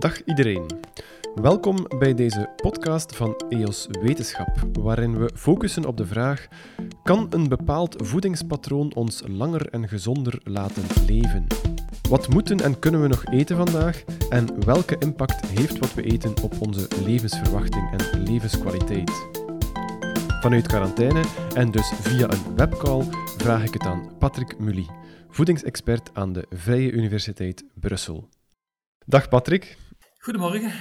Dag iedereen. Welkom bij deze podcast van EOS Wetenschap, waarin we focussen op de vraag: kan een bepaald voedingspatroon ons langer en gezonder laten leven? Wat moeten en kunnen we nog eten vandaag en welke impact heeft wat we eten op onze levensverwachting en levenskwaliteit? Vanuit quarantaine en dus via een webcall vraag ik het aan Patrick Mully, voedingsexpert aan de Vrije Universiteit Brussel. Dag Patrick. Goedemorgen.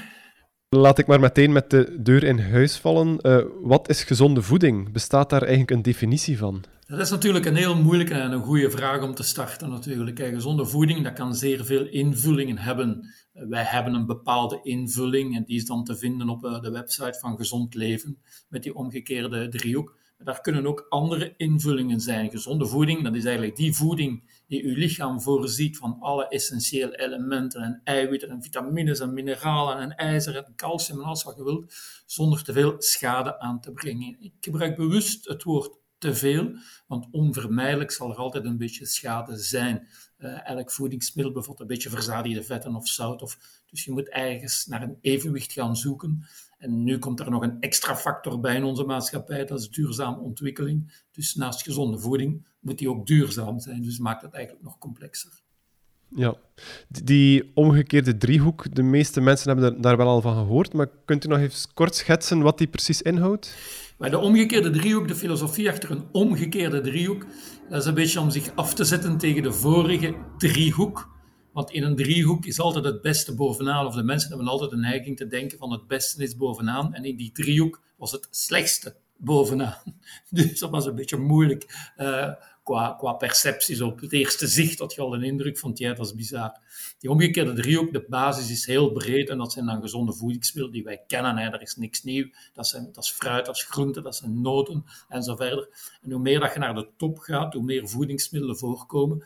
Laat ik maar meteen met de deur in huis vallen. Uh, wat is gezonde voeding? Bestaat daar eigenlijk een definitie van? Dat is natuurlijk een heel moeilijke en een goede vraag om te starten natuurlijk. Gezonde voeding dat kan zeer veel invullingen hebben. Wij hebben een bepaalde invulling en die is dan te vinden op eh, de website van Gezond Leven met die omgekeerde driehoek. Maar daar kunnen ook andere invullingen zijn. Gezonde voeding, dat is eigenlijk die voeding die uw lichaam voorziet van alle essentiële elementen en eiwitten en vitamines en mineralen en ijzer en calcium en alles wat je wilt, zonder te veel schade aan te brengen. Ik gebruik bewust het woord te veel, want onvermijdelijk zal er altijd een beetje schade zijn. Uh, elk voedingsmiddel bevat een beetje verzadigde vetten of zout, of, dus je moet ergens naar een evenwicht gaan zoeken. En nu komt er nog een extra factor bij in onze maatschappij, dat is duurzame ontwikkeling. Dus naast gezonde voeding moet die ook duurzaam zijn, dus maakt het eigenlijk nog complexer. Ja, die omgekeerde driehoek, de meeste mensen hebben daar wel al van gehoord, maar kunt u nog even kort schetsen wat die precies inhoudt? Maar de omgekeerde driehoek, de filosofie achter een omgekeerde driehoek, dat is een beetje om zich af te zetten tegen de vorige driehoek. Want in een driehoek is altijd het beste bovenaan, of de mensen hebben altijd de neiging te denken van het beste is bovenaan. En in die driehoek was het slechtste bovenaan. Dus dat was een beetje moeilijk. Uh, qua, qua percepties. Op het eerste zicht had je al een indruk van, ja, dat is bizar. Die omgekeerde driehoek, de basis is heel breed en dat zijn dan gezonde voedingsmiddelen die wij kennen. Hè. Er is niks nieuw. Dat, zijn, dat is fruit, dat is groente, dat zijn noten en zo verder. En hoe meer dat je naar de top gaat, hoe meer voedingsmiddelen voorkomen,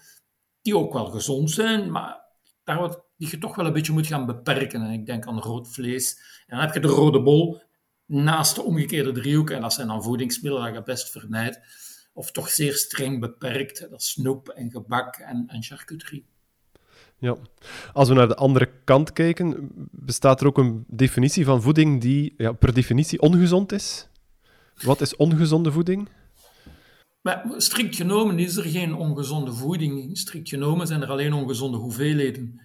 die ook wel gezond zijn, maar daar wat, die je toch wel een beetje moet gaan beperken. En ik denk aan rood vlees. En dan heb je de rode bol naast de omgekeerde driehoek. En dat zijn dan voedingsmiddelen dat je best vermijdt of toch zeer streng beperkt. Dat is snoep en gebak en, en charcuterie. Ja. Als we naar de andere kant kijken, bestaat er ook een definitie van voeding die ja, per definitie ongezond is? Wat is ongezonde voeding? Maar strikt genomen is er geen ongezonde voeding. Strikt genomen zijn er alleen ongezonde hoeveelheden.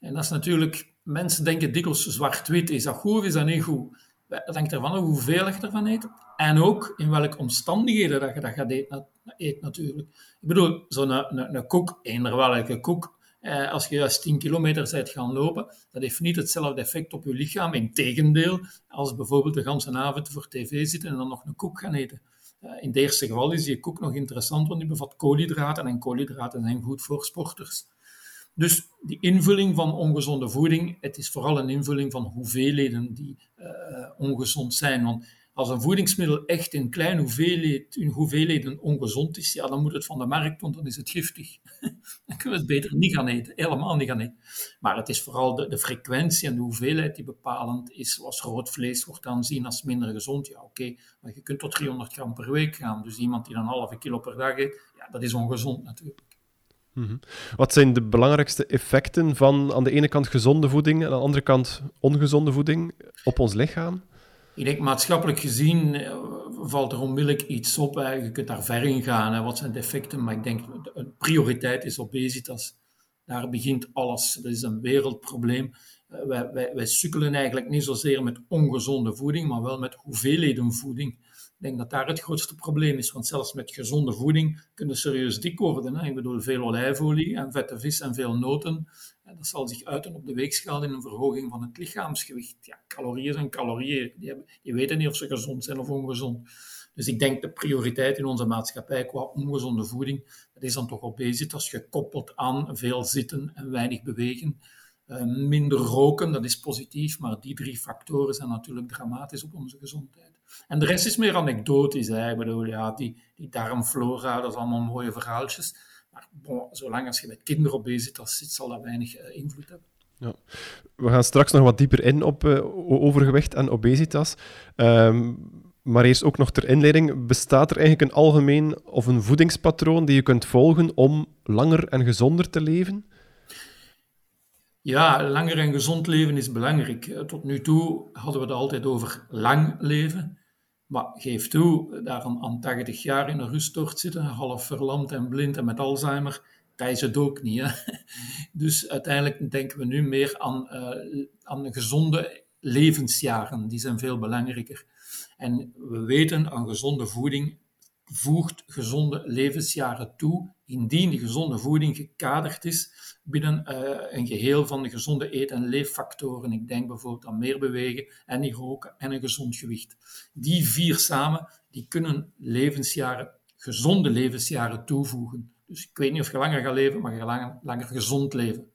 En dat is natuurlijk, mensen denken dikwijls zwart-wit. Is dat goed of is dat niet goed? Dat hangt ervan hoeveel je ervan eet. En ook in welke omstandigheden dat je dat gaat eten, eet natuurlijk. Ik bedoel, zo'n een, een, een koek, eender welke koek, eh, als je juist 10 kilometer bent gaan lopen, dat heeft niet hetzelfde effect op je lichaam. Integendeel, als bijvoorbeeld de hele avond voor tv zitten en dan nog een koek gaan eten. Uh, in het eerste geval is die koek nog interessant, want die bevat koolhydraten en koolhydraten zijn goed voor sporters. Dus die invulling van ongezonde voeding, het is vooral een invulling van hoeveelheden die uh, ongezond zijn. Want als een voedingsmiddel echt in kleine in hoeveelheden ongezond is, ja, dan moet het van de markt, want dan is het giftig. dan kunnen we het beter niet gaan eten, helemaal niet gaan eten. Maar het is vooral de, de frequentie en de hoeveelheid die bepalend is. Zoals rood vlees wordt aanzien als minder gezond. Ja, oké, maar je kunt tot 300 gram per week gaan. Dus iemand die dan een halve kilo per dag eet, ja, dat is ongezond natuurlijk. Mhm. Wat zijn de belangrijkste effecten van aan de ene kant gezonde voeding en aan de andere kant ongezonde voeding op ons lichaam? Ik denk maatschappelijk gezien eh, valt er onmiddellijk iets op. Je kunt daar ver in gaan. Hè. Wat zijn de effecten? Maar ik denk de prioriteit is obesitas. Daar begint alles. Dat is een wereldprobleem. Eh, wij, wij, wij sukkelen eigenlijk niet zozeer met ongezonde voeding, maar wel met hoeveelheden voeding. Ik denk dat daar het grootste probleem is, want zelfs met gezonde voeding kunnen serieus dik worden. Hè. Ik bedoel, veel olijfolie en vette vis en veel noten. Dat zal zich uiten op de weegschaal in een verhoging van het lichaamsgewicht. Ja, calorieën zijn calorieën. Die, hebben, die weten niet of ze gezond zijn of ongezond. Dus ik denk de prioriteit in onze maatschappij qua ongezonde voeding, dat is dan toch obesitas gekoppeld aan veel zitten en weinig bewegen. Uh, minder roken, dat is positief, maar die drie factoren zijn natuurlijk dramatisch op onze gezondheid. En de rest is meer anekdotisch. Hè. Ik bedoel, ja, die, die darmflora, dat is allemaal mooie verhaaltjes. Maar bon, zolang als je met kinderen obesitas zit, zal dat weinig uh, invloed hebben. Ja. We gaan straks nog wat dieper in op uh, overgewicht en obesitas. Um, maar eerst ook nog ter inleiding. Bestaat er eigenlijk een algemeen of een voedingspatroon die je kunt volgen om langer en gezonder te leven? Ja, langer en gezond leven is belangrijk. Tot nu toe hadden we het altijd over lang leven. Maar geef toe, daar aan 80 jaar in een rusttocht zitten, half verlamd en blind en met Alzheimer, dat is het ook niet. Hè? Dus uiteindelijk denken we nu meer aan, uh, aan gezonde levensjaren. Die zijn veel belangrijker. En we weten, aan gezonde voeding voegt gezonde levensjaren toe, indien de gezonde voeding gekaderd is binnen uh, een geheel van de gezonde eet- en leeffactoren. Ik denk bijvoorbeeld aan meer bewegen en niet roken en een gezond gewicht. Die vier samen, die kunnen levensjaren, gezonde levensjaren toevoegen. Dus ik weet niet of je langer gaat leven, maar je langer, langer gezond leven.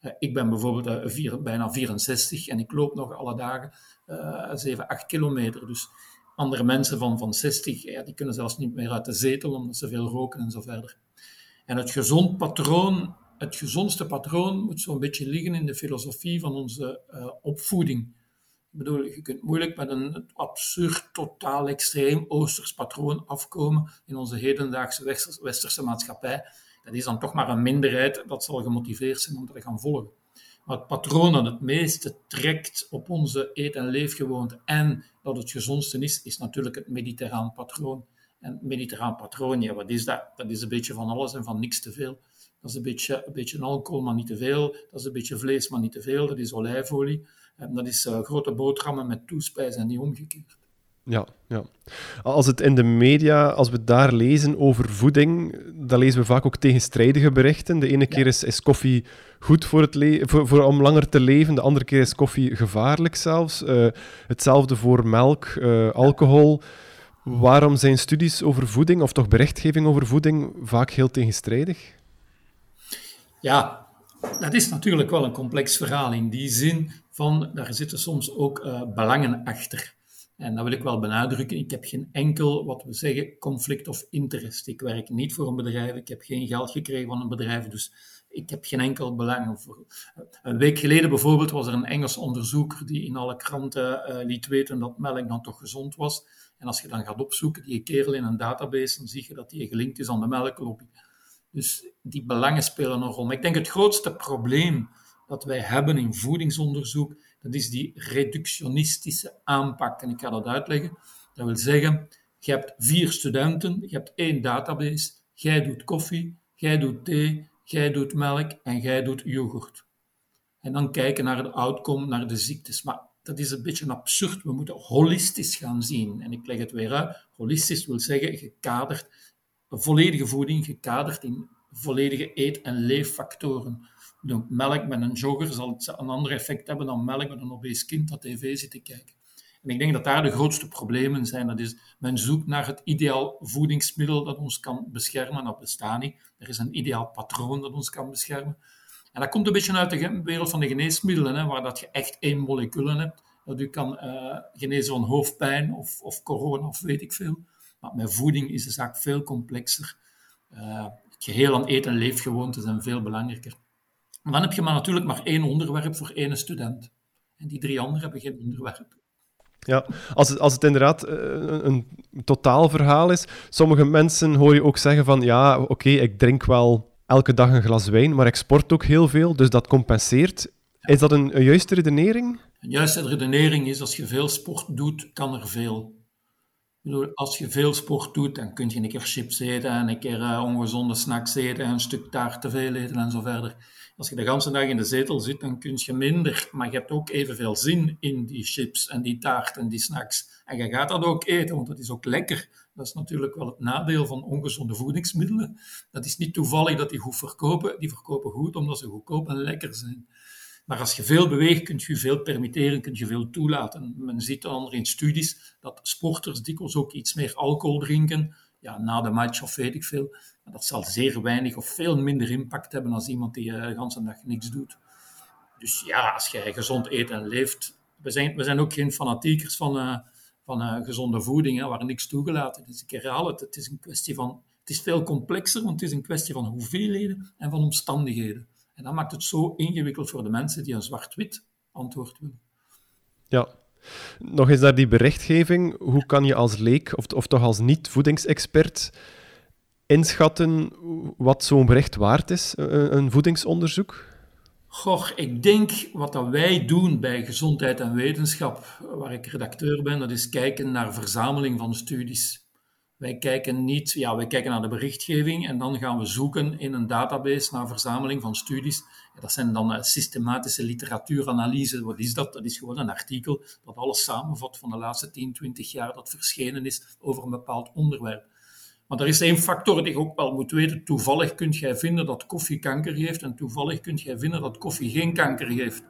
Uh, ik ben bijvoorbeeld vier, bijna 64 en ik loop nog alle dagen 7, 8 kilometer. Dus andere mensen van, van 60, ja, die kunnen zelfs niet meer uit de zetel omdat ze veel roken en zo verder. En het gezond patroon, het gezondste patroon moet zo'n beetje liggen in de filosofie van onze uh, opvoeding. Ik bedoel, je kunt moeilijk met een absurd, totaal extreem Oosters patroon afkomen in onze hedendaagse westerse maatschappij. Dat is dan toch maar een minderheid dat zal gemotiveerd zijn om te gaan volgen. Maar het patroon dat het meeste trekt op onze eet- en leefgewoonte en dat het gezondste is, is natuurlijk het mediterraan patroon. En mediterraan patroon, ja, wat is dat? Dat is een beetje van alles en van niks te veel. Dat is een beetje, een beetje alcohol, maar niet te veel. Dat is een beetje vlees, maar niet te veel. Dat is olijfolie. En dat is uh, grote boterhammen met toespijs en niet omgekeerd. Ja, ja. Als het in de media, als we daar lezen over voeding, dan lezen we vaak ook tegenstrijdige berichten. De ene keer is, is koffie goed voor het voor, voor, om langer te leven, de andere keer is koffie gevaarlijk zelfs. Uh, hetzelfde voor melk, uh, alcohol. Waarom zijn studies over voeding, of toch berichtgeving over voeding, vaak heel tegenstrijdig? Ja, dat is natuurlijk wel een complex verhaal in die zin van, daar zitten soms ook uh, belangen achter. En dat wil ik wel benadrukken. Ik heb geen enkel, wat we zeggen, conflict of interest. Ik werk niet voor een bedrijf. Ik heb geen geld gekregen van een bedrijf. Dus ik heb geen enkel belang. Een week geleden bijvoorbeeld was er een Engels onderzoeker die in alle kranten uh, liet weten dat melk dan toch gezond was. En als je dan gaat opzoeken, die kerel in een database, dan zie je dat die gelinkt is aan de melklobby. Dus die belangen spelen een rol. Ik denk het grootste probleem dat wij hebben in voedingsonderzoek, dat is die reductionistische aanpak. En ik ga dat uitleggen. Dat wil zeggen, je hebt vier studenten, je hebt één database, jij doet koffie, jij doet thee, jij doet melk en jij doet yoghurt. En dan kijken naar de outcome, naar de ziektes. Maar dat is een beetje absurd. We moeten holistisch gaan zien. En ik leg het weer uit. Holistisch wil zeggen gekaderd, volledige voeding gekaderd in volledige eet- en leeffactoren. Melk met een jogger zal een ander effect hebben dan melk met een obese kind dat tv zit te kijken. En ik denk dat daar de grootste problemen zijn. Dat is, men zoekt naar het ideaal voedingsmiddel dat ons kan beschermen. Dat bestaat niet. Er is een ideaal patroon dat ons kan beschermen. En dat komt een beetje uit de wereld van de geneesmiddelen, hè, waar dat je echt één moleculen hebt, dat u kan uh, genezen van hoofdpijn of, of corona of weet ik veel. Maar met voeding is de zaak veel complexer. Uh, het geheel aan eten- en leefgewoonten zijn veel belangrijker. En dan heb je maar natuurlijk maar één onderwerp voor één student. En die drie anderen hebben geen onderwerp. Ja, als het, als het inderdaad uh, een totaalverhaal is. Sommige mensen hoor je ook zeggen van ja, oké, ik drink wel elke dag een glas wijn, maar ik sport ook heel veel, dus dat compenseert. Is dat een, een juiste redenering? Een juiste redenering is als je veel sport doet, kan er veel. Als je veel sport doet, dan kun je een keer chips eten en een keer uh, ongezonde snacks eten en een stuk taart te veel eten en zo verder. Als je de hele dag in de zetel zit, dan kun je minder, maar je hebt ook evenveel zin in die chips en die taart en die snacks. En je gaat dat ook eten, want dat is ook lekker. Dat is natuurlijk wel het nadeel van ongezonde voedingsmiddelen. Dat is niet toevallig dat die goed verkopen. Die verkopen goed omdat ze goedkoop en lekker zijn. Maar als je veel beweegt, kun je veel permitteren, kun je veel toelaten. Men ziet dan in studies dat sporters dikwijls ook iets meer alcohol drinken, ja, na de match of weet ik veel. Dat zal zeer weinig of veel minder impact hebben dan iemand die uh, de hele dag niks doet. Dus ja, als jij gezond eet en leeft, we zijn, we zijn ook geen fanatiekers van, uh, van uh, gezonde voeding, waar niks toegelaten is. Ik herhaal het, het is een kwestie van, het is veel complexer, want het is een kwestie van hoeveelheden en van omstandigheden. En dat maakt het zo ingewikkeld voor de mensen die een zwart-wit antwoord willen. Ja. Nog eens naar die berichtgeving. Hoe kan je als leek, of, of toch als niet-voedingsexpert, inschatten wat zo'n bericht waard is, een, een voedingsonderzoek? Goh, ik denk wat dat wij doen bij Gezondheid en Wetenschap, waar ik redacteur ben, dat is kijken naar verzameling van studies. Wij kijken niet, ja, wij kijken naar de berichtgeving en dan gaan we zoeken in een database naar verzameling van studies. Dat zijn dan uh, systematische literatuuranalyse. Wat is dat? Dat is gewoon een artikel dat alles samenvat van de laatste 10, 20 jaar dat verschenen is over een bepaald onderwerp. Maar er is één factor die je ook wel moet weten. Toevallig kunt jij vinden dat koffie kanker geeft en toevallig kunt jij vinden dat koffie geen kanker geeft.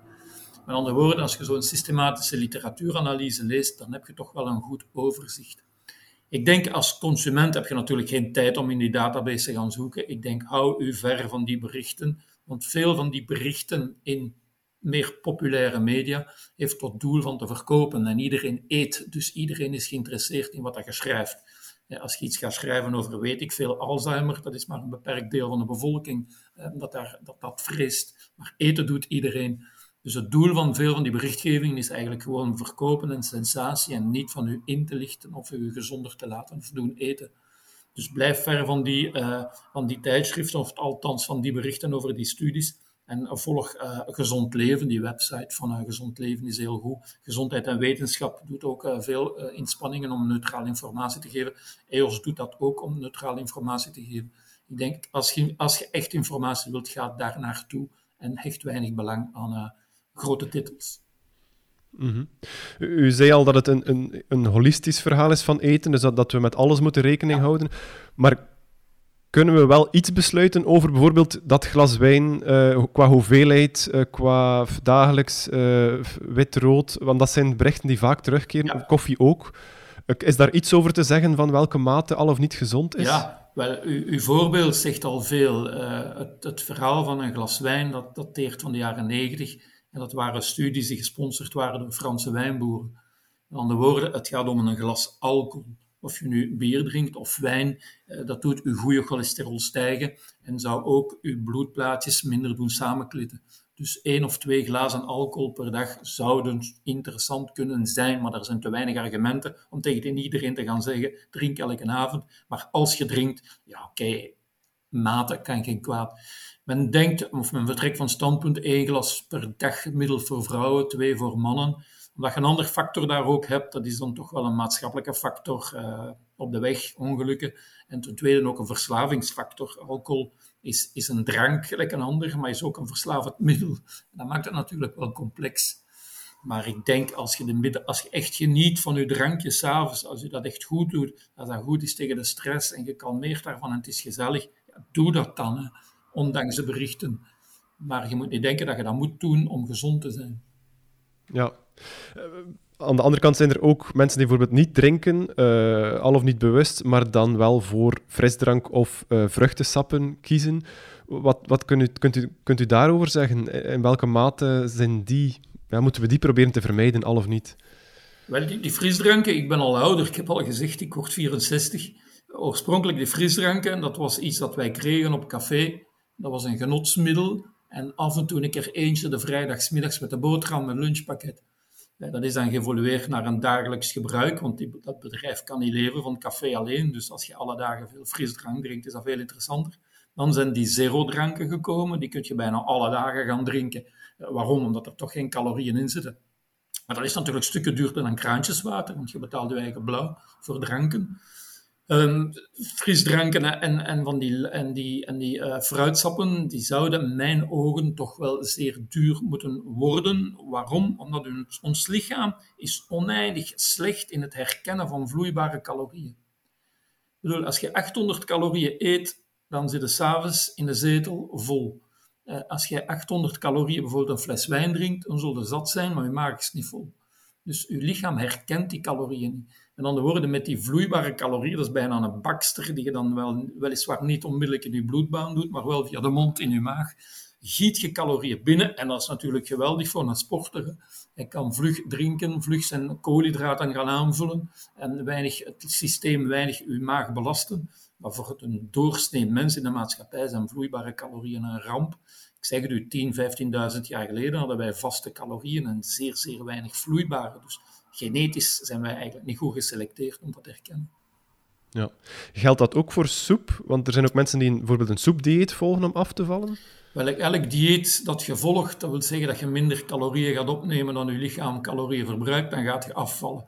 Met andere woorden, als je zo'n systematische literatuuranalyse leest, dan heb je toch wel een goed overzicht. Ik denk als consument heb je natuurlijk geen tijd om in die database te gaan zoeken. Ik denk, hou u ver van die berichten, want veel van die berichten in meer populaire media heeft tot doel van te verkopen. En iedereen eet, dus iedereen is geïnteresseerd in wat je schrijft. Als je iets gaat schrijven over, weet ik veel, Alzheimer, dat is maar een beperkt deel van de bevolking eh, dat, daar, dat dat vreest. Maar eten doet iedereen. Dus het doel van veel van die berichtgeving is eigenlijk gewoon verkopen en sensatie en niet van u in te lichten of u gezonder te laten of doen eten. Dus blijf ver van die, uh, van die tijdschriften of althans van die berichten over die studies. En volg uh, Gezond Leven, die website van uh, Gezond Leven is heel goed. Gezondheid en Wetenschap doet ook veel inspanningen om neutrale informatie te geven. EOS doet dat ook om neutrale informatie te geven. Ik denk, als je, als je echt informatie wilt, ga daar naartoe en hecht weinig belang aan grote titels. Mm U zei al dat het een, een, een holistisch verhaal is van eten, dus dat, dat we met alles moeten rekening houden. Maar kunnen we wel iets besluiten over bijvoorbeeld dat glas wijn uh, qua hoeveelheid, uh, qua dagelijks uh, wit-rood? Want dat zijn berichten die vaak terugkeren, koffie ook. Is daar iets over te zeggen van welke mate al of niet gezond is? Ja, wel, uw voorbeeld zegt al veel. Het, het, verhaal van een glas wijn, dat dateert van de jaren negentig. En dat waren studies die gesponsord waren door Franse wijnboeren. Met andere woorden, het gaat om een glas alcohol. Of je nu bier drinkt of wijn, eh, dat doet uw goede cholesterol stijgen en zou ook uw bloedplaatjes minder doen samenklitten. Dus één of twee glazen alcohol per dag zouden interessant kunnen zijn, maar er zijn te weinig argumenten om tegen iedereen te gaan zeggen: drink elke avond. Maar als je drinkt, ja oké, okay, mate kan geen kwaad. Men denkt, of men vertrekt van standpunt één glas per dag gemiddeld voor vrouwen, twee voor mannen omdat je een ander factor daar ook hebt, dat is dan toch wel een maatschappelijke factor uh, op de weg, ongelukken. En ten tweede ook een verslavingsfactor. Alcohol is, is een drank, gelijk een ander, maar is ook een verslavend middel. Dat maakt het natuurlijk wel complex. Maar ik denk, als je, de als je echt geniet van je drankje s'avonds, als je dat echt goed doet, als dat goed is tegen de stress en je kalmeert daarvan en het is gezellig, ja, doe dat dan, ondanks de berichten. Maar je moet niet denken dat je dat moet doen om gezond te zijn. Ja, uh, aan de andere kant zijn er ook mensen die bijvoorbeeld niet drinken, uh, al of niet bewust, maar dan wel voor frisdrank of uh, vruchtensappen kiezen. Wat, wat kunt, u, kunt, u, kunt u daarover zeggen? In welke mate zijn die, ja, moeten we die proberen te vermijden, al of niet? Wel, die, die frisdranken, ik ben al ouder, ik heb al gezegd, ik word 64. Oorspronkelijk de frisdranken, dat was iets dat wij kregen op café. Dat was een genotsmiddel. En af en toe een keer eentje de vrijdagsmiddags met de boterham, een lunchpakket. Dat is dan geëvolueerd naar een dagelijks gebruik, want dat bedrijf kan niet leven van café alleen. Dus als je alle dagen veel frisdrank drinkt, is dat veel interessanter. Dan zijn die zero-dranken gekomen, die kun je bijna alle dagen gaan drinken. Waarom? Omdat er toch geen calorieën in zitten. Maar dat is natuurlijk stukken duurder dan kraantjeswater, want je betaalt je eigen blauw voor dranken. Um, frisdranken en, en, van die, en die, en die uh, fruitsappen, die zouden in mijn ogen toch wel zeer duur moeten worden. Waarom? Omdat ons lichaam is oneindig slecht in het herkennen van vloeibare calorieën. Bedoel, als je 800 calorieën eet, dan zit je s'avonds in de zetel vol. Uh, als je 800 calorieën bijvoorbeeld een fles wijn drinkt, dan zul je zat zijn, maar je maag is niet vol. Dus je lichaam herkent die calorieën niet. En dan de woorden met die vloeibare calorieën, dat is bijna een bakster die je dan wel, weliswaar niet onmiddellijk in je bloedbaan doet, maar wel via de mond in je maag. Giet je calorieën binnen en dat is natuurlijk geweldig voor een sporter. Hij kan vlug drinken, vlug zijn koolhydraten gaan aanvullen en weinig, het systeem weinig uw maag belasten. Maar voor een doorsnee mens in de maatschappij zijn vloeibare calorieën een ramp. Ik zeg het u, 10, 15.000 jaar geleden hadden wij vaste calorieën en zeer, zeer weinig vloeibare. Dus genetisch zijn wij eigenlijk niet goed geselecteerd om dat te herkennen. Ja. Geldt dat ook voor soep? Want er zijn ook mensen die bijvoorbeeld een soepdieet volgen om af te vallen. Wel, elk dieet dat je volgt, dat wil zeggen dat je minder calorieën gaat opnemen dan je lichaam calorieën verbruikt, dan gaat je afvallen.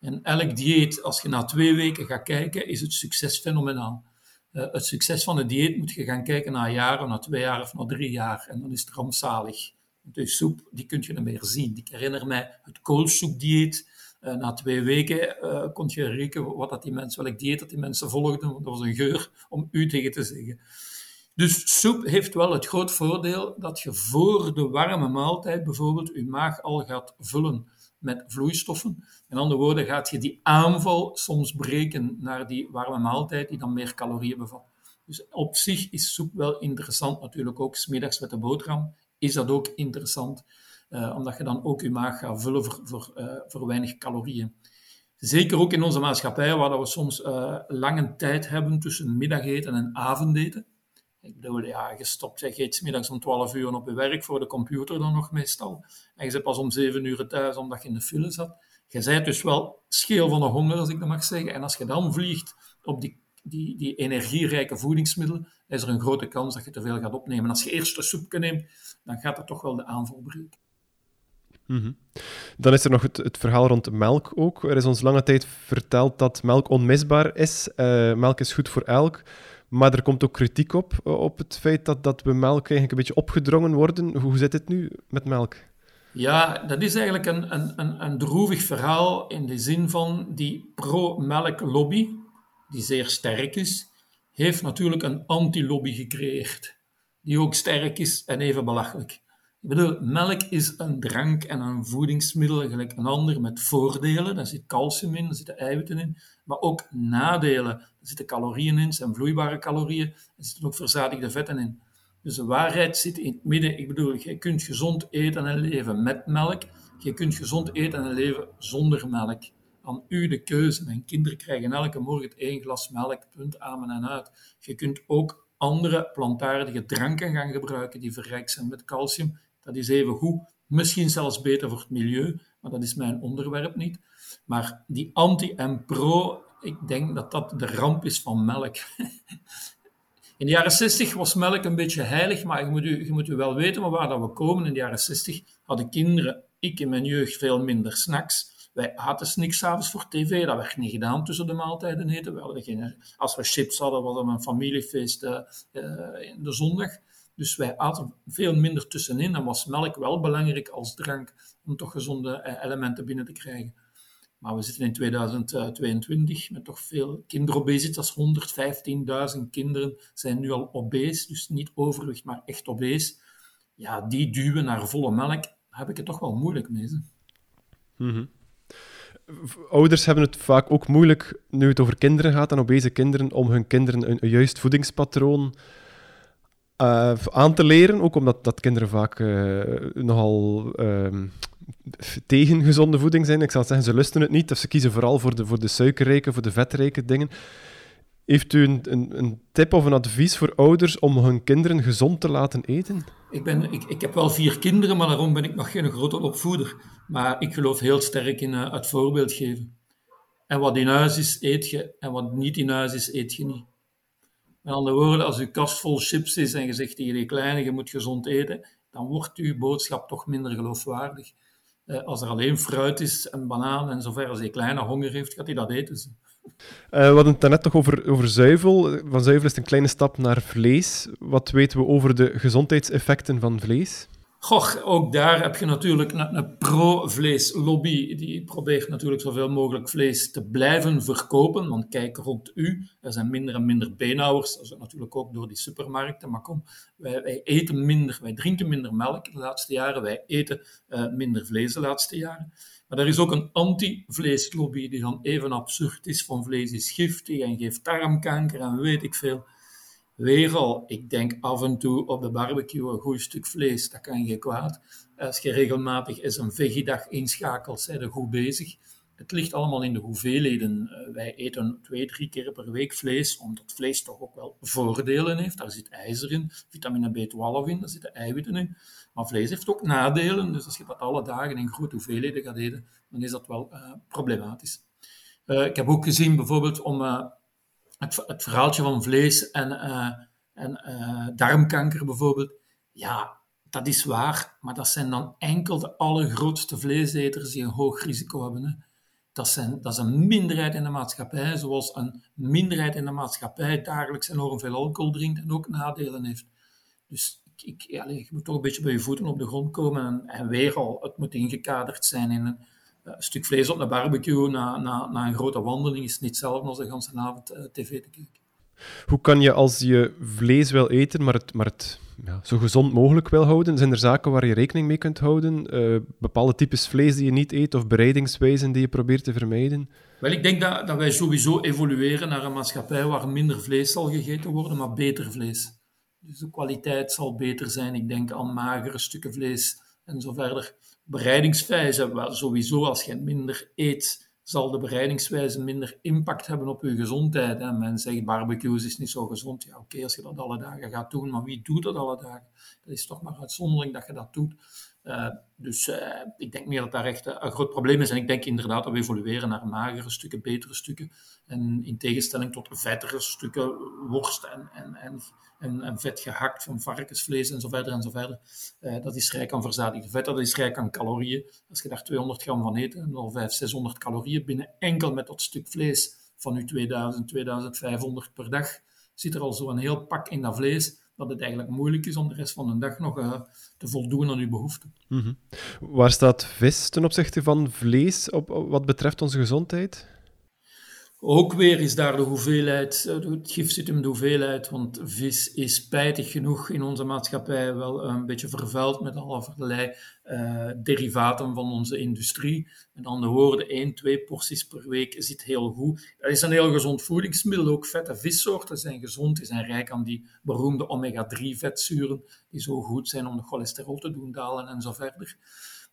En elk dieet, als je na twee weken gaat kijken, is het succes fenomenaal. Uh, het succes van het dieet moet je gaan kijken na een jaar, of na twee jaar of na drie jaar. En dan is het rampzalig. De soep, die kun je niet meer zien. Ik herinner mij het koolsoepdieet. Uh, na twee weken uh, kon je rekenen wat dat die mensen, welk dieet dat die mensen volgden. Want dat was een geur om u tegen te zeggen. Dus soep heeft wel het groot voordeel dat je voor de warme maaltijd bijvoorbeeld je maag al gaat vullen met vloeistoffen. In andere woorden, gaat je die aanval soms breken naar die warme maaltijd die dan meer calorieën bevat. Dus op zich is soep wel interessant, natuurlijk ook smiddags met de boterham is dat ook interessant, uh, omdat je dan ook je maag gaat vullen voor, voor, uh, voor weinig calorieën. Zeker ook in onze maatschappij, waar we soms uh, lange tijd hebben tussen middageten en avondeten. Ik bedoel, ja, je stopt, je eet middags om 12 uur op je werk voor de computer dan nog meestal. En je zit pas om 7 uur thuis omdat je in de file zat. Je bent dus wel scheel van de honger, als ik dat mag zeggen. En als je dan vliegt op die, die, die energierijke voedingsmiddelen, is er een grote kans dat je te veel gaat opnemen. Als je eerst een soepje neemt, dan gaat dat toch wel de aanval breken. -hmm. Dan is er nog het, het, verhaal rond melk ook. Er is ons lange tijd verteld dat melk onmisbaar is. Uh, melk is goed voor elk. Maar er komt ook kritiek op, eh, op het feit dat, dat we melk eigenlijk een beetje opgedrongen worden. Hoe zit het nu met melk? Ja, dat is eigenlijk een, een, een, een droevig verhaal in de zin van die pro-melk lobby, die zeer sterk is, heeft natuurlijk een anti-lobby gecreëerd, die ook sterk is en even belachelijk. Ik bedoel, melk is een drank en een voedingsmiddel, gelijk een ander, met voordelen. Daar zit calcium in, daar zitten eiwitten in, maar ook nadelen. Er zitten calorieën in, zijn vloeibare calorieën, er zitten ook verzadigde vetten in. Dus de waarheid zit in het midden. Ik bedoel, je kunt gezond eten en leven met melk. Je kunt gezond eten en leven zonder melk. Aan u de keuze. Mijn kinderen krijgen elke morgen één glas melk, punt, amen en uit. Je kunt ook andere plantaardige dranken gaan gebruiken die verrijkt zijn met calcium. Dat is even goed, misschien zelfs beter voor het milieu, maar dat is mijn onderwerp niet. Maar die anti en pro, ik denk dat dat de ramp is van melk. In de jaren 60 was melk een beetje heilig, maar je moet u, je moet u wel weten waar dat we komen. In de jaren 60 hadden kinderen, ik in mijn jeugd, veel minder snacks. Wij aten niks s'avonds voor tv, dat werd niet gedaan tussen de maaltijden eten. We geen, als we chips hadden, was dat een familiefeest uh, uh, in de zondag. Dus wij aten veel minder tussenin en was melk wel belangrijk als drank om toch gezonde eh, elementen binnen te krijgen. Maar we zitten in 2022 met toch veel kinderobesitas. 115.000 kinderen zijn nu al obese, dus niet overgewicht, maar echt obese. Ja, die duwen naar volle melk, daar heb ik het toch wel moeilijk mee. Mm Ouders hebben het vaak ook moeilijk, nu het over kinderen gaat en obese kinderen, om hun kinderen een, een juist voedingspatroon uh, aan te leren. Ook omdat dat kinderen vaak uh, nogal uh, tegen gezonde voeding zijn. Ik zal zeggen, ze lusten het niet. Of ze kiezen vooral voor de, voor de suikerrijke, voor de vetrijke dingen. Heeft u een, een, tip of een advies voor ouders om hun kinderen gezond te laten eten? Ik, ben, ik, ik heb wel vier kinderen, maar daarom ben ik nog geen grote opvoeder. Maar ik geloof heel sterk in uh, het voorbeeld geven. En wat in huis is, eet je. En wat niet in huis is, eet je niet. Met andere woorden, als uw kast vol chips is en je zegt tegen die kleine, je moet gezond eten, dan wordt uw boodschap toch minder geloofwaardig. Uh, als er alleen fruit is en banaan en zover als die kleine honger heeft, gaat hij dat eten. Uh, we hadden het net toch over, over zuivel. Van zuivel is het een kleine stap naar vlees. Wat weten we over de gezondheidseffecten van vlees? Goh, ook daar heb je natuurlijk een, een pro-vleeslobby. Die probeert natuurlijk zoveel mogelijk vlees te blijven verkopen. Want kijk rond u, er zijn minder en minder beenhouwers. Dat is natuurlijk ook door die supermarkten. Maar kom, wij, wij eten minder, wij drinken minder melk de laatste jaren. Wij eten uh, minder vlees de laatste jaren. Maar er is ook een anti-vleeslobby die dan even absurd is. Van vlees is giftig en geeft darmkanker en weet ik veel. Weer al, ik denk af en toe op de barbecue een goed stuk vlees, dat kan geen kwaad. Als je regelmatig eens een vegidag inschakelt, zijn er goed bezig. Het ligt allemaal in de hoeveelheden. Eh, wij eten twee, drie keer per week vlees, omdat vlees toch ook wel voordelen heeft. Daar zit ijzer in, vitamine B12 in, daar zitten eiwitten in. Maar vlees heeft ook nadelen, dus als je dat alle dagen in grote hoeveelheden gaat eten, dan is dat wel uh, problematisch. Uh, ik heb ook gezien bijvoorbeeld om het, verhaaltje van vlees en, uh, en uh, darmkanker bijvoorbeeld. Ja, dat is waar, maar dat zijn dan enkel de allergrootste vleeseters die een hoog risico hebben. Hè. Dat, zijn, dat is een minderheid in de maatschappij, zoals een minderheid in de maatschappij dagelijks enorm veel alcohol drinkt en ook nadelen heeft. Dus ik, ja, je moet toch een beetje bij je voeten op de grond komen en, en weer al, het moet ingekaderd zijn in een, een stuk vlees op een barbecue na, na, na een grote wandeling is niet hetzelfde als de hele avond uh, tv te kijken. Hoe kan je als je vlees wil eten, maar het, maar het ja, zo gezond mogelijk wil houden, zijn er zaken waar je rekening mee kunt houden? Uh, bepaalde types vlees die je niet eet of bereidingswijzen die je probeert te vermijden? Wel, ik denk dat, dat wij sowieso evolueren naar een maatschappij waar minder vlees zal gegeten worden, maar beter vlees. Dus de kwaliteit zal beter zijn. Ik denk aan magere stukken vlees en zo verder. Bereidingswijze, wel sowieso als je minder eet, zal de bereidingswijze minder impact hebben op je gezondheid. En men zegt barbecues is niet zo gezond. Ja, oké, als je dat alle dagen gaat doen, maar wie doet dat alle dagen? Dat is toch maar uitzondering dat je dat doet. Uh, dus uh, ik denk meer dat daar echt een groot probleem is. En ik denk inderdaad dat we evolueren naar magere stukken, betere stukken. En in tegenstelling tot vettere stukken, worst en, en, en, en, en vet gehakt van varkensvlees en zo verder en zo verder. Uh, dat is rijk aan verzadigde vet, dat is rijk aan calorieën. Als je daar 200 gram van eet, dan al 500, 600 calorieën binnen enkel met dat stuk vlees van je 2000, 2500 per dag. Zit er al zo'n heel pak in dat vlees dat het eigenlijk moeilijk is om de rest van de dag nog uh, te voldoen aan uw behoeften. -hmm. Waar staat vis ten opzichte van vlees op, wat betreft onze gezondheid? Ook weer is daar de hoeveelheid, eh, het gif zit in de hoeveelheid, want vis is spijtig genoeg in onze maatschappij wel een beetje vervuild met allerlei uh, derivaten van onze industrie. Met andere woorden, 1, 2 porties per week zit heel goed. Dat is een heel gezond voedingsmiddel. Ook vette vissoorten zijn gezond, die zijn rijk aan die beroemde omega-3 vetzuren, die zo goed zijn om de cholesterol te doen dalen en zo verder.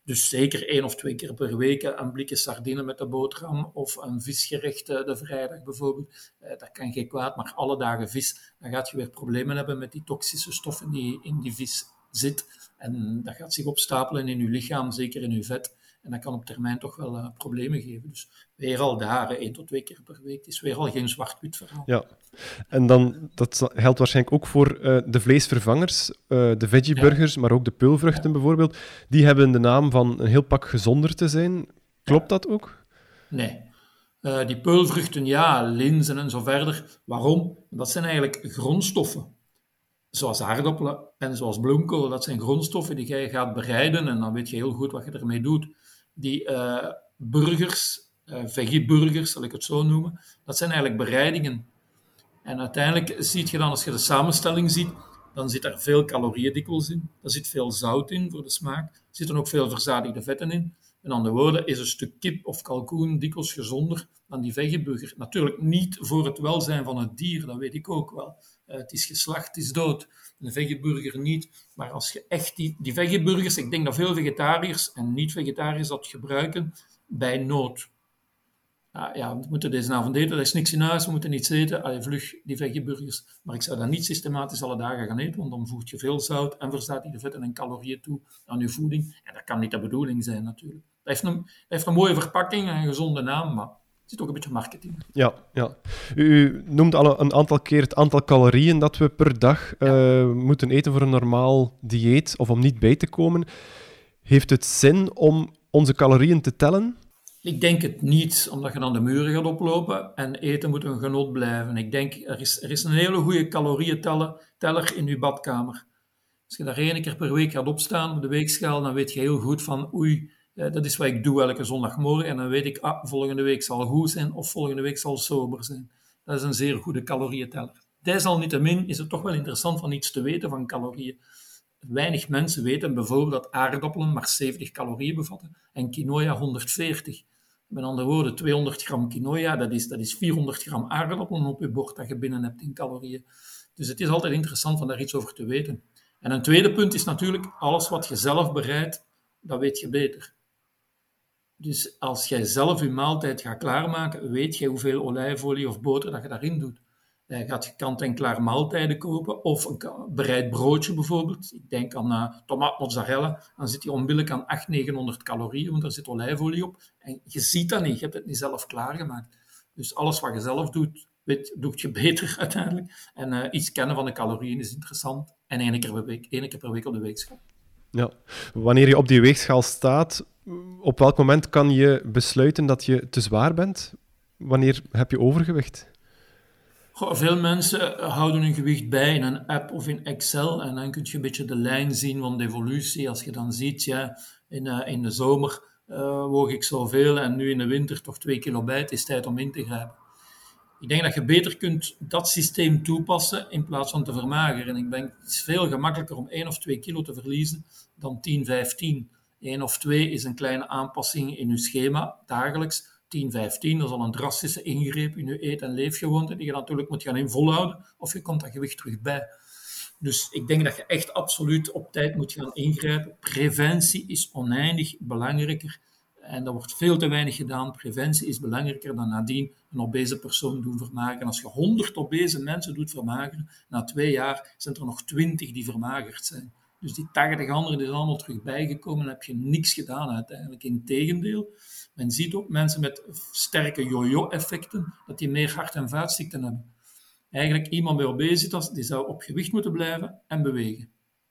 Dus zeker één of twee keer per week een blikje sardine met de boterham of een visgerecht eh, de vrijdag bijvoorbeeld. Eh, dat kan geen kwaad, maar alle dagen vis, dan gaat je weer problemen hebben met die toxische stoffen die in die vis zit. En dat gaat zich opstapelen in je lichaam, zeker in je vet. En dat kan op termijn toch wel uh, problemen geven. Dus weer al daar, één tot twee keer per week. Is weer al geen zwart-wit verhaal. Ja, en dan, dat geldt waarschijnlijk ook voor uh, de vleesvervangers, uh, de veggieburgers, ja. maar ook de peulvruchten ja. bijvoorbeeld. Die hebben de naam van een heel pak gezonder te zijn. Klopt ja. dat ook? Nee. die peulvruchten, ja, linzen en zo verder. Waarom? Dat zijn eigenlijk grondstoffen zoals aardappelen en zoals bloemkool, dat zijn grondstoffen die jij gaat bereiden en dan weet je heel goed wat je ermee doet die uh, burgers, uh, veggieburgers, zal ik het zo noemen, dat zijn eigenlijk bereidingen. En uiteindelijk zie je dan, als je de samenstelling ziet, dan zit er veel calorieën dikwijls in. Er zit veel zout in voor de smaak. Er zitten ook veel verzadigde vetten in. Met andere woorden, is een stuk kip of kalkoen dikwijls gezonder dan die veggieburger. Natuurlijk niet voor het welzijn van het dier, dat weet ik ook wel. Uh, het is geslacht, het is dood. Een veggieburger niet. Maar als je echt die, die ik denk dat veel vegetariërs en niet-vegetariërs dat gebruiken bij nood. Ja, we moeten deze avond eten, er is niks in huis, we moeten niets eten. Allee, vlug die veggieburgers. Maar ik zou dat niet systematisch alle dagen gaan eten, want dan voeg je veel zout en de vetten en calorieën toe aan je voeding. En dat kan niet de bedoeling zijn natuurlijk. Dat heeft een, heeft een mooie verpakking en een gezonde naam, maar zit ook een beetje marketing. Ja, ja. U noemt al een aantal keer het aantal calorieën dat we per dag ja. uh, moeten eten voor een normaal dieet of om niet bij te komen. Heeft het zin om onze calorieën te tellen? Ik denk het niet, omdat je dan de muren gaat oplopen en eten moet een genot blijven. Ik denk, er is, er is een hele goede calorieënteller in je badkamer. Als je daar één keer per week gaat opstaan op de weegschaal, dan weet je heel goed van oei, eh, dat is wat ik doe elke zondagmorgen. En dan weet ik, ah, volgende week zal goed zijn of volgende week zal sober zijn. Dat is een zeer goede calorieënteller. Desalniettemin is het toch wel interessant van iets te weten van calorieën. Weinig mensen weten bijvoorbeeld dat aardappelen maar 70 calorieën bevatten en quinoa 140. Met andere woorden, 200 gram quinoa, dat is, dat is 400 gram aardappelen op je bord dat je binnen hebt in calorieën. Dus het is altijd interessant om daar iets over te weten. En een tweede punt is natuurlijk, alles wat je zelf bereidt, dat weet je beter. Dus als jij zelf je maaltijd gaat klaarmaken, weet je hoeveel olijfolie of boter dat je daarin doet. Je gaat kant-en-klaar maaltijden kopen of een bereid broodje bijvoorbeeld. Ik denk aan uh, tomaat mozzarella. Dan zit die onmiddellijk aan 800, 900 calorieën, want daar zit olijfolie op. En je ziet dat niet, je hebt het niet zelf klaargemaakt. Dus alles wat je zelf doet, doet je beter uiteindelijk. En uh, iets kennen van de calorieën is interessant. En één keer per week, één keer per week op de weegschaal. Ja, wanneer je op die weegschaal staat, op welk moment kan je besluiten dat je te zwaar bent? Wanneer heb je overgewicht? Goh, veel mensen houden hun gewicht bij in een app of in Excel en dan kun je een beetje de lijn zien van de evolutie. Als je dan ziet, ja, in, uh, in de zomer uh, woog ik zoveel en nu in de winter toch twee kilo bij, het is tijd om in te grijpen. Ik denk dat je beter kunt dat systeem toepassen in plaats van te vermageren. Ik denk het is veel gemakkelijker om 1 of 2 kilo te verliezen dan 10, 15. 1 of 2 is een kleine aanpassing in je schema dagelijks. 10, 15, dat is al een drastische ingreep in je eet- en leefgewoonte die je natuurlijk moet gaan involhouden of je komt dat gewicht terug bij. Dus ik denk dat je echt absoluut op tijd moet gaan ingrijpen. Preventie is oneindig belangrijker en dat wordt veel te weinig gedaan. Preventie is belangrijker dan nadien een obese persoon doen vermageren. Als je 100 obese mensen doet vermageren, na twee jaar zijn er nog 20 die vermagerd zijn. Dus die 80 anderen die zijn allemaal terug bijgekomen en heb je niks gedaan uiteindelijk. Integendeel, men ziet ook mensen met sterke yo-yo-effecten, dat die meer hart- en vaatziekten hebben. Eigenlijk iemand bij obesitas, die zou op gewicht moeten blijven en bewegen.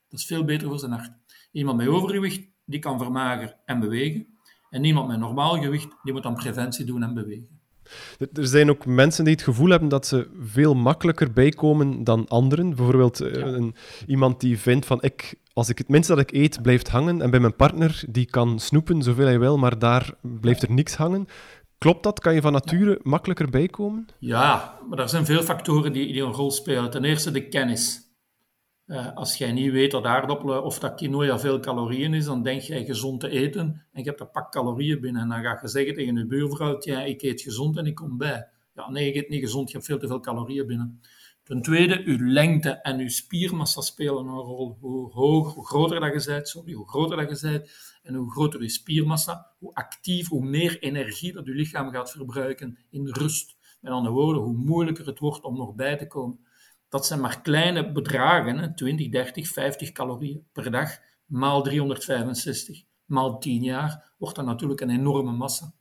Dat is veel beter voor zijn hart. Iemand met overgewicht, die kan vermageren en bewegen. En iemand met normaal gewicht, die moet dan preventie doen en bewegen. Er zijn ook mensen die het gevoel hebben dat ze veel makkelijker bijkomen dan anderen. Bijvoorbeeld ja. een, iemand die vindt van ik, als ik het minste dat ik eet blijft hangen en bij mijn partner die kan snoepen zoveel hij wil, maar daar blijft er niks hangen. Klopt dat? Kan je van nature ja. makkelijker bijkomen? Ja, maar er zijn veel factoren die, die een rol spelen. Ten eerste de kennis. Uh, als jij niet weet dat aardappelen of dat quinoa veel calorieën is, dan denk jij gezond te eten en je hebt een pak calorieën binnen. En dan ga je zeggen tegen je buurvrouw, ja, ik eet gezond en ik kom bij. Ja, nee, je eet niet gezond, je hebt veel te veel calorieën binnen. Ten tweede, uw lengte en uw spiermassa spelen een rol. Hoe, hoog, hoe groter dat je bent, sorry, hoe groter dat je bent en hoe groter je spiermassa, hoe actief, hoe meer energie dat je lichaam gaat verbruiken in rust. Met andere woorden, hoe moeilijker het wordt om nog bij te komen. Dat zijn maar kleine bedragen, 20, 30, 50 calorieën per dag, maal 365, maal 10 jaar, wordt dat natuurlijk een enorme massa.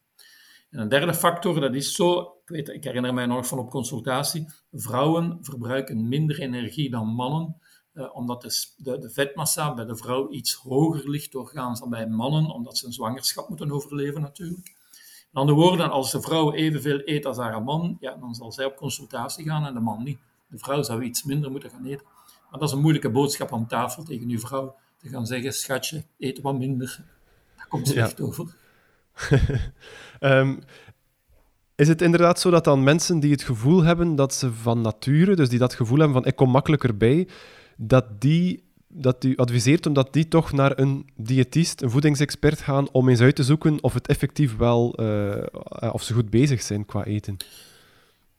En een derde factor, dat is zo, ik, weet, ik herinner mij nog van op consultatie, vrouwen verbruiken minder energie dan mannen, eh, omdat de, de, vetmassa bij de vrouw iets hoger ligt doorgaans dan bij mannen, omdat ze een zwangerschap moeten overleven natuurlijk. Met andere woorden, als de vrouw evenveel eet als haar man, ja, dan zal zij op consultatie gaan en de man niet. De vrouw zou iets minder moeten gaan eten. Maar dat is een moeilijke boodschap aan tafel tegen uw vrouw. Te gaan zeggen, schatje, eet wat minder. Daar komt slecht ja. over. um, is het inderdaad zo dat dan mensen die het gevoel hebben dat ze van nature, dus die dat gevoel hebben van ik kom makkelijker bij, dat die dat u adviseert omdat die toch naar een diëtist, een voedingsexpert gaan om eens uit te zoeken of het effectief wel, uh, of ze goed bezig zijn qua eten?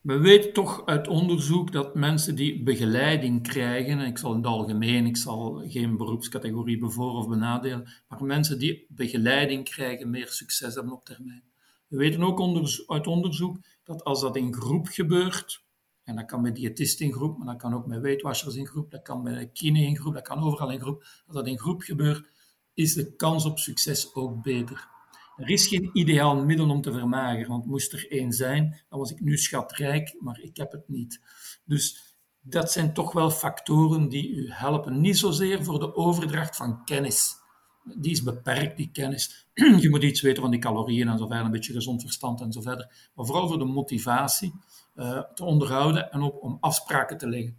We weten toch uit onderzoek dat mensen die begeleiding krijgen, en ik zal in het algemeen, ik zal geen beroepscategorie bevoor of benadelen, maar mensen die begeleiding krijgen meer succes hebben op termijn. We weten ook uit onderzoek dat als dat in groep gebeurt, en dat kan met diëtisten in groep, maar dat kan ook met weetwassers in groep, dat kan met kine in groep, dat kan overal in groep, als dat in groep gebeurt, is de kans op succes ook beter. Er is geen ideaal middel om te vermageren, want moest er één zijn, dan was ik nu schatrijk, maar ik heb het niet. Dus dat zijn toch wel factoren die u helpen. Niet zozeer voor de overdracht van kennis. Die is beperkt, die kennis. Je moet iets weten van die calorieën en zo verder, een beetje gezond verstand en zo verder. Maar vooral voor de motivatie uh, te onderhouden en ook om afspraken te leggen.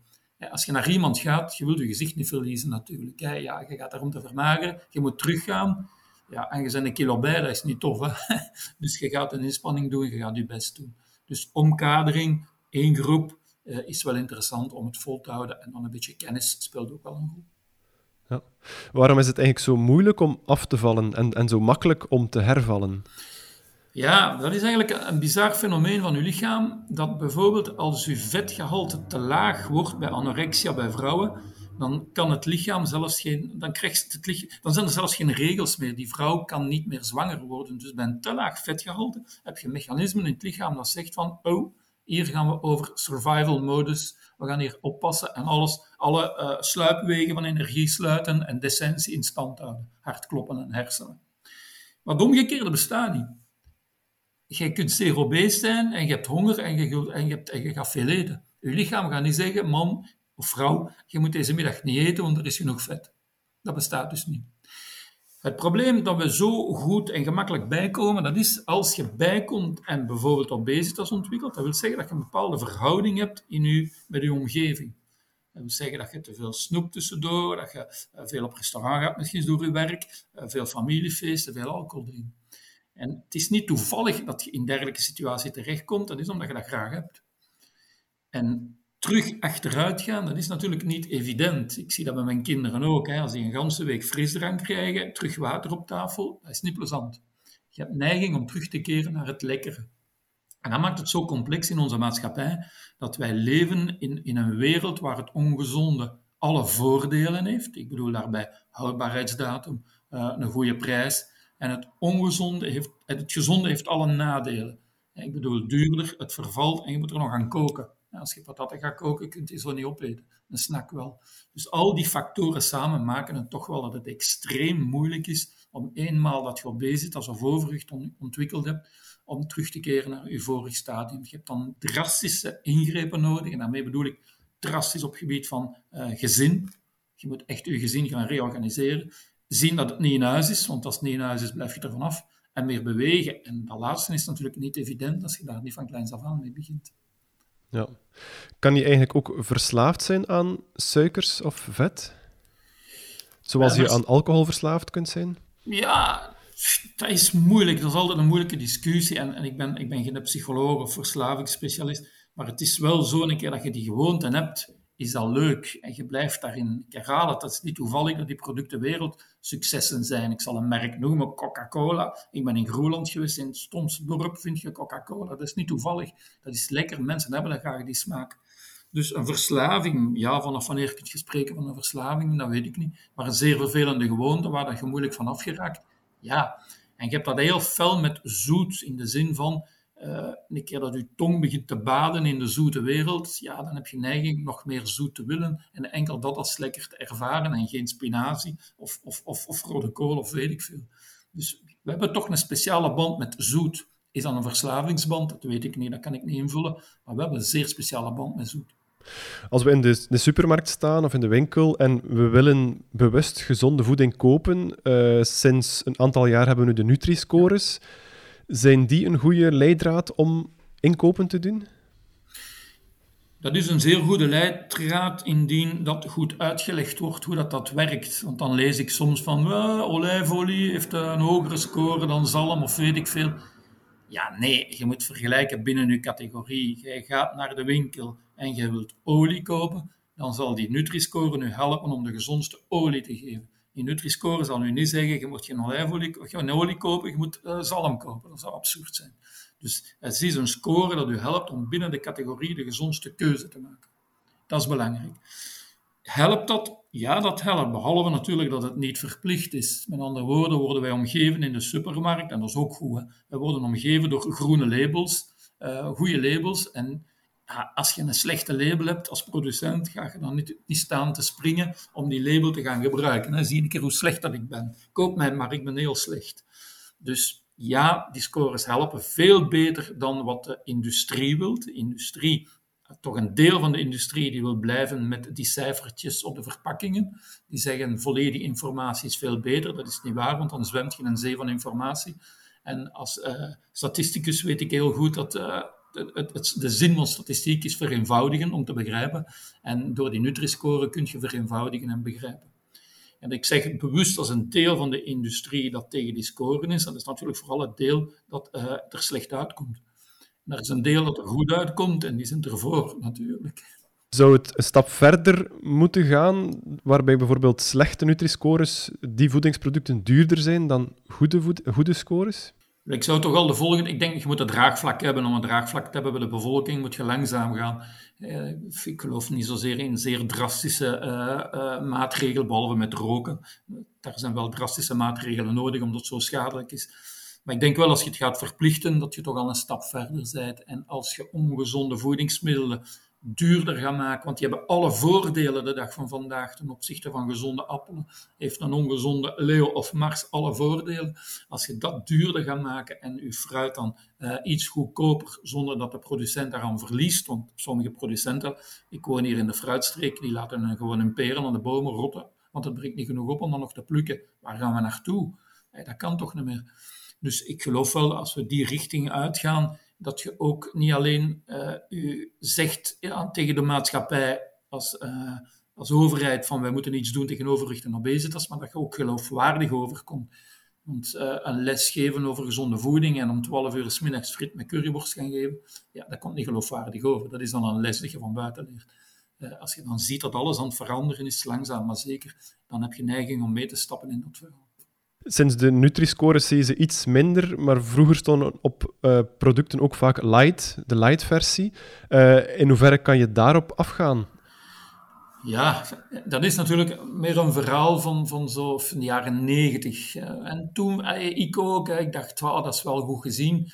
Als je naar iemand gaat, je wilt je gezicht niet verliezen natuurlijk. Ja, je gaat daarom te vermageren, je moet teruggaan. Ja, en je bent een kilo bij, dat is niet tof. Hè? Dus je gaat een inspanning doen, je gaat je best doen. Dus omkadering, één groep, uh, is wel interessant om het vol te houden. En dan een beetje kennis speelt ook wel een rol. Ja. Waarom is het eigenlijk zo moeilijk om af te vallen en, en zo makkelijk om te hervallen? Ja, dat is eigenlijk een bizar fenomeen van uw lichaam. Dat bijvoorbeeld als uw vetgehalte te laag wordt bij anorexia bij vrouwen, dan kan het lichaam zelfs geen, dan, krijgt het dan zijn er zelfs geen regels meer. Die vrouw kan niet meer zwanger worden. Dus bij een te laag vetgehalte heb je mechanismen in het lichaam dat zegt van, oh, hier gaan we over survival modus, we gaan hier oppassen en alles, alle uh, sluipwegen van energie sluiten en decentie in stand houden. Hartkloppen en hersenen. Maar het omgekeerde bestaat niet. jij kunt zeer obese zijn en je hebt honger en je, en je, hebt, en je gaat veel eten. Je lichaam gaat niet zeggen, man of vrouw, je moet deze middag niet eten, want er is genoeg vet. Dat bestaat dus niet. Het probleem dat we zo goed en gemakkelijk bijkomen, dat is als je bijkomt en bijvoorbeeld obesitas ontwikkelt, dat wil zeggen dat je een bepaalde verhouding hebt in je, met je omgeving. Dat wil zeggen dat je te veel snoep tussendoor, dat je eh, veel op restaurant gaat, misschien door je werk, eh, veel familiefeesten, veel alcohol drinkt. En het is niet toevallig dat je in dergelijke situatie terechtkomt, dat is omdat je dat graag hebt. En terug achteruit gaan, dat is natuurlijk niet evident. Ik zie dat bij mijn kinderen ook. Hè. Als die een ganse week frisdrank krijgen, terug water op tafel, dat is niet plezant. Je hebt neiging om terug te keren naar het lekkere. En dat maakt het zo complex in onze maatschappij, dat wij leven in, in een wereld waar het ongezonde alle voordelen heeft. Ik bedoel daarbij houdbaarheidsdatum, uh, een goede prijs. En het ongezonde heeft, het gezonde heeft alle nadelen. Ik bedoel, duurder, het vervalt en je moet er nog aan koken. Als je patatten gaat koken, kunt je zo niet opeten. Een snack wel. Dus al die factoren samen maken het toch wel dat het extreem moeilijk is om eenmaal dat je obesitas of overgewicht ontwikkeld hebt, om terug te keren naar je vorig stadium. Je hebt dan drastische ingrepen nodig. En daarmee bedoel ik drastisch op het gebied van uh, gezin. Je moet echt je gezin gaan reorganiseren. Zien dat het niet in huis is, want als het niet in huis is, blijf je er vanaf. En meer bewegen. En dat laatste is natuurlijk niet evident als je daar niet van kleins af aan mee begint. Ja. Kan je eigenlijk ook verslaafd zijn aan suikers of vet? Zoals je aan alcohol verslaafd kunt zijn? Ja, dat is moeilijk. Dat is altijd een moeilijke discussie. En, en ik, ben, ik ben geen psycholoog of verslavingsspecialist. Maar het is wel zo een keer dat je die gewoonte hebt is dat leuk. En je blijft daarin. Ik herhaal het, dat is niet toevallig dat die producten wereldsuccessen zijn. Ik zal een merk noemen, Coca-Cola. Ik ben in Groenland geweest, in het stomste dorp vind je Coca-Cola. Dat is niet toevallig. Dat is lekker. Mensen hebben dan graag die smaak. Dus een verslaving, ja, vanaf wanneer kun je spreken van een verslaving, dat weet ik niet. Maar een zeer vervelende gewoonte waar je moeilijk van afgeraakt, ja. En je hebt dat heel fel met zoet, in de zin van uh, een keer dat je tong begint te baden in de zoete wereld, ja, dan heb je neiging nog meer zoet te willen en enkel dat als lekker te ervaren en geen spinazie of, of, of, of rode kool of weet ik veel. Dus we hebben toch een speciale band met zoet. Is dat een verslavingsband? Dat weet ik niet, dat kan ik niet invullen. Maar we hebben een zeer speciale band met zoet. Als we in de, de, supermarkt staan of in de winkel en we willen bewust gezonde voeding kopen, uh, sinds een aantal jaar hebben we nu de Nutri-scores. Zijn die een goede leidraad om inkopen te doen? Dat is een zeer goede leidraad indien dat goed uitgelegd wordt hoe dat, dat werkt. Want dan lees ik soms van olijfolie heeft een hogere score dan zalm of weet ik veel. Ja, nee, je moet vergelijken binnen je categorie. Jij gaat naar de winkel en je wilt olie kopen, dan zal die Nutri-score nu helpen om de gezondste olie te geven. Die Nutri-score zal u niet zeggen, je moet geen olijfolie, geen olie kopen, je moet uh, zalm kopen. Dat zou absurd zijn. Dus het is een score dat u helpt om binnen de categorie de gezondste keuze te maken. Dat is belangrijk. Helpt dat? Ja, dat helpt. Behalve natuurlijk dat het niet verplicht is. Met andere woorden worden wij omgeven in de supermarkt, en dat is ook goed. Hè? Wij worden omgeven door groene labels, uh, goede labels. En als je een slechte label hebt als producent, ga je dan niet, staan te springen om die label te gaan gebruiken. Zie een keer hoe slecht dat ik ben. Koop mij maar, ik ben heel slecht. Dus ja, die scores helpen veel beter dan wat de industrie wil. De industrie, toch een deel van de industrie, die wil blijven met die cijfertjes op de verpakkingen. Die zeggen volledige informatie is veel beter. Dat is niet waar, want dan zwemt je in een zee van informatie. En als uh, statisticus weet ik heel goed dat uh, het, de zin van statistiek is vereenvoudigen om te begrijpen. En door die Nutri-score kun je vereenvoudigen en begrijpen. En ik zeg bewust als een deel van de industrie dat tegen die scoren is. Dat is natuurlijk vooral het deel dat uh, er slecht uitkomt. En er is een deel dat er goed uitkomt en die zijn ervoor natuurlijk. Zou het een stap verder moeten gaan, waarbij bijvoorbeeld slechte Nutri-scores, die voedingsproducten duurder zijn dan goede, goede scores? Ik zou toch al de volgende... Ik denk, je moet een draagvlak hebben. Om een draagvlak te hebben bij de bevolking moet je langzaam gaan. Eh, ik geloof niet zozeer in zeer drastische uh, uh, maatregelen, behalve met roken. Daar zijn wel drastische maatregelen nodig, omdat het zo schadelijk is. Maar ik denk wel, als je het gaat verplichten, dat je toch al een stap verder bent. En als je ongezonde voedingsmiddelen duurder gaan maken, want die hebben alle voordelen de dag van vandaag ten opzichte van gezonde appelen. Heeft een ongezonde Leo of Mars alle voordelen. Als je dat duurder gaat maken en je fruit dan uh, iets goedkoper, zonder dat de producent daaraan verliest, want sommige producenten, ik woon hier in de fruitstreek, die laten gewoon hun peren aan de bomen rotten, want het brengt niet genoeg op om dan nog te plukken. Waar gaan we naartoe? dat kan toch niet meer. Dus ik geloof wel, als we die richting uitgaan, dat je ook niet alleen uh, u zegt tegen de maatschappij als, uh, als overheid van wij moeten iets doen tegen overwicht en obesitas, maar dat je ook geloofwaardig overkomt. Want uh, een les geven over gezonde voeding en om 12 uur s middags friet met curryworst gaan geven, ja, dat komt niet geloofwaardig over. Dat is dan een les dat je van buiten leert. Als je dan ziet dat alles aan het veranderen is, langzaam maar zeker, dan heb je neiging om mee te stappen in dat verhaal. Sinds de Nutri-scores zie je ze iets minder, maar vroeger stonden op uh, producten ook vaak light, de light-versie. Uh, in hoeverre kan je daarop afgaan? Ja, dat is natuurlijk meer een verhaal van, van zo van de jaren negentig. en toen, eh, ik ook, ik dacht, wow, dat is wel goed gezien.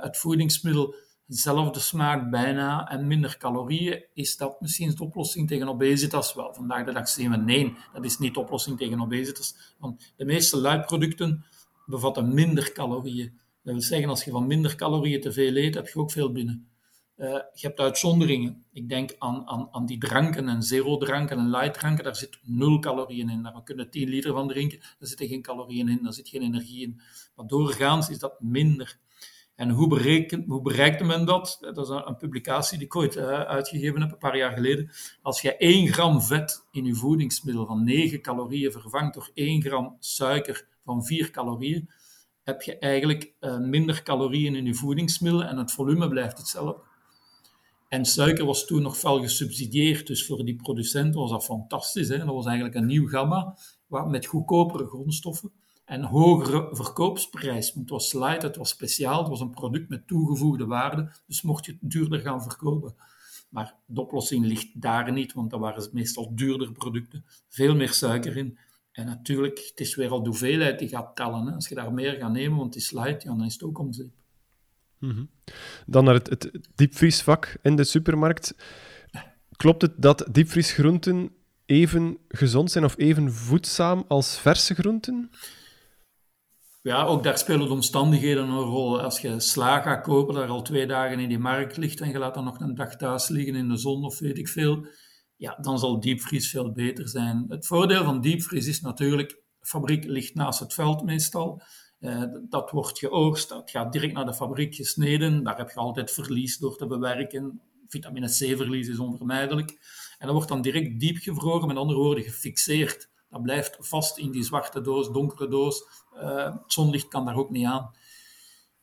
het voedingsmiddel dezelfde smaak bijna en minder calorieën, is dat misschien de oplossing tegen obesitas? Wel, vandaag de dag zien we nee, dat is niet de oplossing tegen obesitas. Want de meeste luidproducten bevatten minder calorieën. Dat wil zeggen, als je van minder calorieën te veel eet, heb je ook veel binnen. Uh, je hebt uitzonderingen. Ik denk aan, aan, aan die dranken en zero-dranken en light-dranken. Daar zit nul calorieën in. Daar kunnen 10 liter van drinken. Daar zitten geen calorieën in, daar zit geen energie in. Maar doorgaans is dat minder. En hoe, bereken, hoe bereikte men dat? Dat is een, publicatie die ik ooit uh, uitgegeven heb, een paar jaar geleden. Als je 1 gram vet in je voedingsmiddel van 9 calorieën vervangt door 1 gram suiker van 4 calorieën, heb je eigenlijk uh, minder calorieën in je voedingsmiddel en het volume blijft hetzelfde. En suiker was toen nog fel gesubsidieerd, dus voor die producenten was dat fantastisch. Hè? Dat was eigenlijk een nieuw gamma met goedkopere grondstoffen en hogere verkoopsprijs. Want het was light, het was speciaal, het was een product met toegevoegde waarde, dus mocht je het duurder gaan verkopen. Maar de oplossing ligt daar niet, want dat waren meestal duurder producten, veel meer suiker in. En natuurlijk, het is weer al de hoeveelheid die gaat tellen. Hè. Als je daar meer gaat nemen, want het is light, ja, dan is het ook om zeep. Mm. Dan naar het, het diepvriesvak in de supermarkt. Klopt het dat diepvriesgroenten even gezond zijn of even voedzaam als verse groenten? Ja, ook daar spelen de omstandigheden een rol. Als je sla gaat kopen, daar al twee dagen in die markt ligt en je laat dan nog een dag thuis liggen in de zon of weet ik veel, ja, dan zal diepvries veel beter zijn. Het voordeel van diepvries is natuurlijk, de fabriek ligt naast het veld meestal. Uh, dat wordt geoogst, dat gaat direct naar de fabriek gesneden. Daar heb je altijd verlies door te bewerken. Vitamine C-verlies is onvermijdelijk. En dat wordt dan direct diep gevroren, met andere woorden gefixeerd. Dat blijft vast in die zwarte doos, donkere doos. Uh, het zonlicht kan daar ook niet aan.